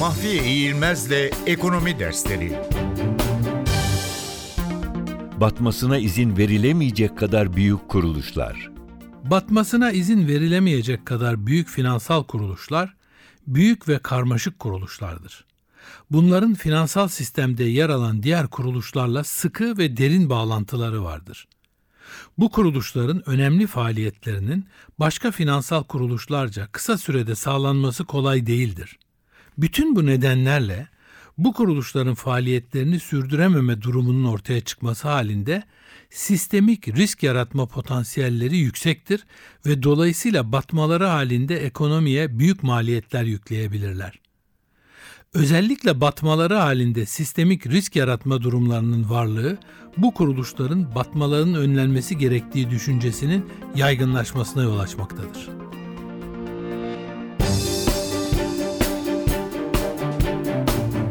Mahfiye İğilmez'le Ekonomi Dersleri batmasına izin verilemeyecek kadar büyük kuruluşlar. Batmasına izin verilemeyecek kadar büyük finansal kuruluşlar, büyük ve karmaşık kuruluşlardır. Bunların finansal sistemde yer alan diğer kuruluşlarla sıkı ve derin bağlantıları vardır. Bu kuruluşların önemli faaliyetlerinin başka finansal kuruluşlarca kısa sürede sağlanması kolay değildir. Bütün bu nedenlerle bu kuruluşların faaliyetlerini sürdürememe durumunun ortaya çıkması halinde sistemik risk yaratma potansiyelleri yüksektir ve dolayısıyla batmaları halinde ekonomiye büyük maliyetler yükleyebilirler. Özellikle batmaları halinde sistemik risk yaratma durumlarının varlığı bu kuruluşların batmalarının önlenmesi gerektiği düşüncesinin yaygınlaşmasına yol açmaktadır.